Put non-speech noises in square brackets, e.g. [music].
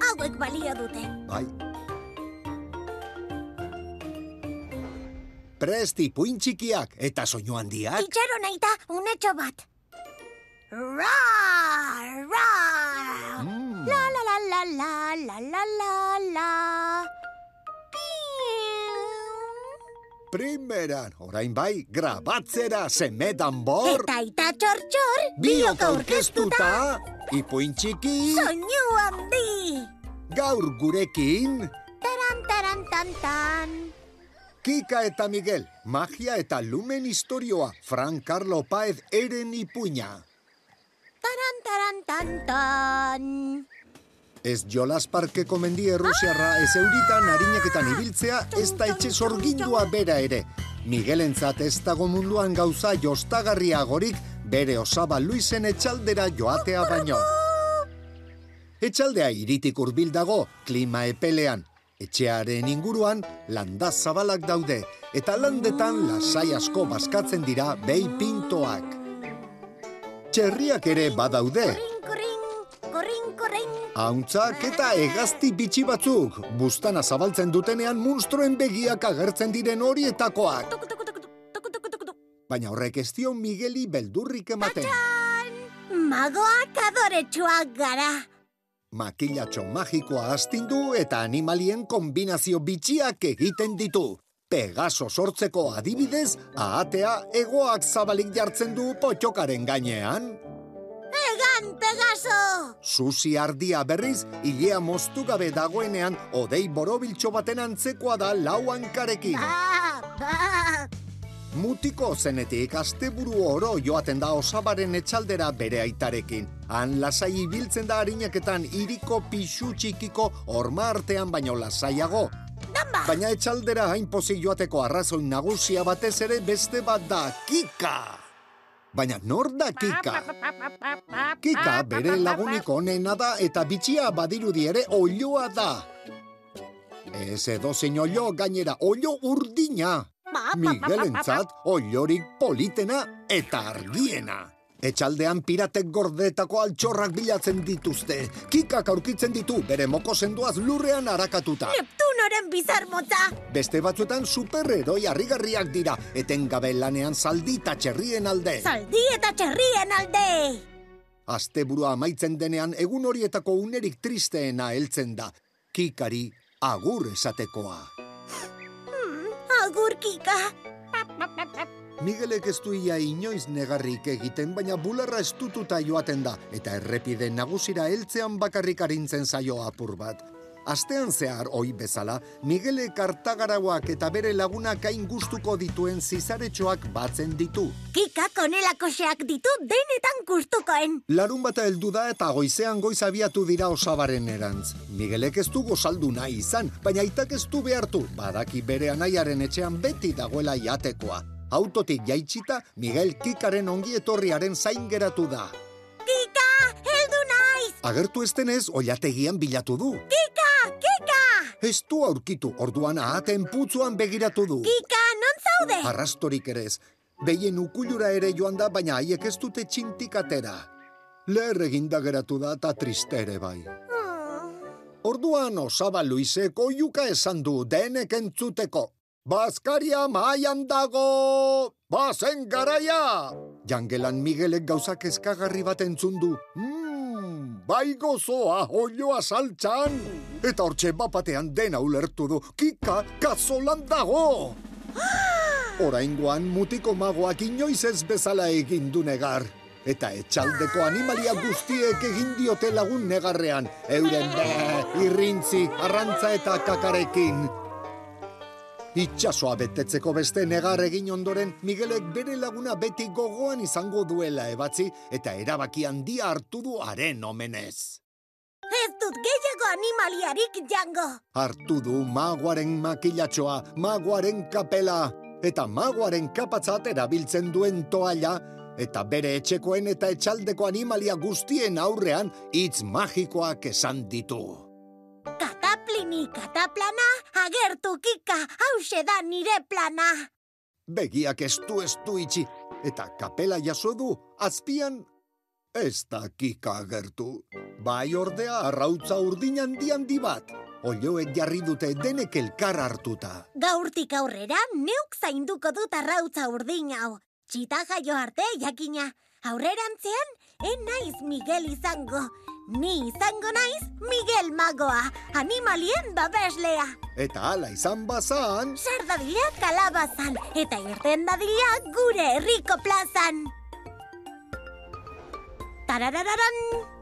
Hauek [laughs] balio dute. Bai. Presti puin txikiak eta soinu handiak. Itxaro nahi da, unetxo bat. Ra, ra. Mm. La, la, la, la, la, la, la, la, Primeran, orain bai, grabatzera semedan bor. Eta ita txor-txor, Biok aurkeztuta, ipuin txiki, Soinu handi. gaur gurekin, Taran, taran, tan, tan. Kika eta Miguel, magia eta lumen historioa, Fran Carlo Paez eren ipuina. Taran, taran, tan, tan. Ez jolas parkeko mendi errusiarra ez euritan harineketan ibiltzea ez da etxe sorgindua bera ere. Miguelentzat ez dago munduan gauza jostagarriagorik bere osaba Luisen etxaldera joatea baino. Etxaldea iritik hurbil dago, klima epelean. Etxearen inguruan landa zabalak daude, eta landetan lasai asko bazkatzen dira behi pintoak. Txerriak ere badaude, Hauntzak eta hegazti bitxi batzuk, bustana zabaltzen dutenean munstroen begiak agertzen diren horietakoak. Baina horrek ez dio Migueli beldurrik ematen. Magoak adoretsuak gara. Makilatxo magikoa astindu eta animalien kombinazio bitxiak egiten ditu. Pegaso sortzeko adibidez, ahatea egoak zabalik jartzen du potxokaren gainean. Egan, Pegaso! Susi ardia berriz, ilea moztu gabe dagoenean, odei borobiltxo baten antzekoa da lau hankarekin. Ba, ba. Mutiko zenetik asteburu oro joaten da osabaren etxaldera bere aitarekin. Han lasai ibiltzen da harineketan iriko pixu txikiko orma artean baino lasaiago. Damba! Baina etxaldera hain pozik joateko arrazoi nagusia batez ere beste bat da Kika. Baina nor da Kika? Kika bere lagunik onena da eta bitxia badirudi ere olioa da. Ez edo zein olio gainera olio urdina. Miguelentzat oliorik politena eta argiena. Etxaldean piratek gordetako altxorrak bilatzen dituzte. Kikak aurkitzen ditu bere moko sendoaz lurrean arakatuta. Neptunoren bizar motza! Beste batzuetan superheroi harrigarriak dira, etengabe lanean zaldi eta txerrien alde. Zaldi eta txerrien alde! Asteburua amaitzen denean egun horietako unerik tristeena heltzen da. Kikari agur esatekoa. Agur, Kika! Miguelek ez du ia inoiz negarrik egiten, baina bularra estututa joaten da, eta errepide nagusira heltzean bakarrik arintzen zaio apur bat. Astean zehar, oi bezala, Miguelek hartagarauak eta bere lagunak hain gustuko dituen zizaretxoak batzen ditu. Kika konelakoxeak ditu denetan gustukoen. Larun bata heldu da eta goizean goiz abiatu dira osabaren erantz. Miguelek ez du gozaldu nahi izan, baina aitak ez du behartu, badaki bere anaiaren etxean beti dagoela jatekoa. Autotik jaitsita, Miguel Kikaren ongi etorriaren zain geratu da. Kika, heldu naiz! Agertu ez denez, oilategian bilatu du. Kika, Kika! Ez du aurkitu, orduan ahaten putzuan begiratu du. Kika, non zaude? Arrastorik ere ez. Behien ukulura ere joan da, baina haiek ez dute txintik atera. Leher eginda geratu da eta triste ere bai. Hmm. Orduan osaba Luisek oiuka esan du denek entzuteko. Baskaria maian dago! Bazen garaia! Jangelan Miguelek gauzak eskagarri bat entzun du. Mmm, bai gozoa olioa saltxan! Eta hortxe bapatean dena ulertu du. Kika, kazolan dago! [gasps] Oraingoan mutiko magoak inoiz ez bezala egin du negar. Eta etxaldeko animalia guztiek egin diote lagun negarrean. Euren be, irrintzi, arrantza eta kakarekin. Itxasoa betetzeko beste negar egin ondoren, Miguelek bere laguna beti gogoan izango duela ebatzi eta erabaki handia hartu du haren omenez. Ez dut gehiago animaliarik jango. Hartu du magoaren makilatxoa, magoaren kapela, eta magoaren kapatzat erabiltzen duen toalla, eta bere etxekoen eta etxaldeko animalia guztien aurrean hitz magikoak esan ditu. Kataplini kataplana, agertu kika, hause da nire plana. Begiak estu estu itxi, eta kapela jaso du, azpian ez da kika agertu. Bai ordea arrautza urdin handi handi bat, olioek jarri dute denek elkar hartuta. Gaurtik aurrera neuk zainduko dut arrautza urdin hau. Txita jaio arte jakina. Aurrerantzean, en naiz Miguel izango. Ni izango naiz Miguel Magoa, animalien babeslea. Eta hala izan bazan, Sar dadila kalabazan, eta irten dadila gure herriko plazan. Tararararan!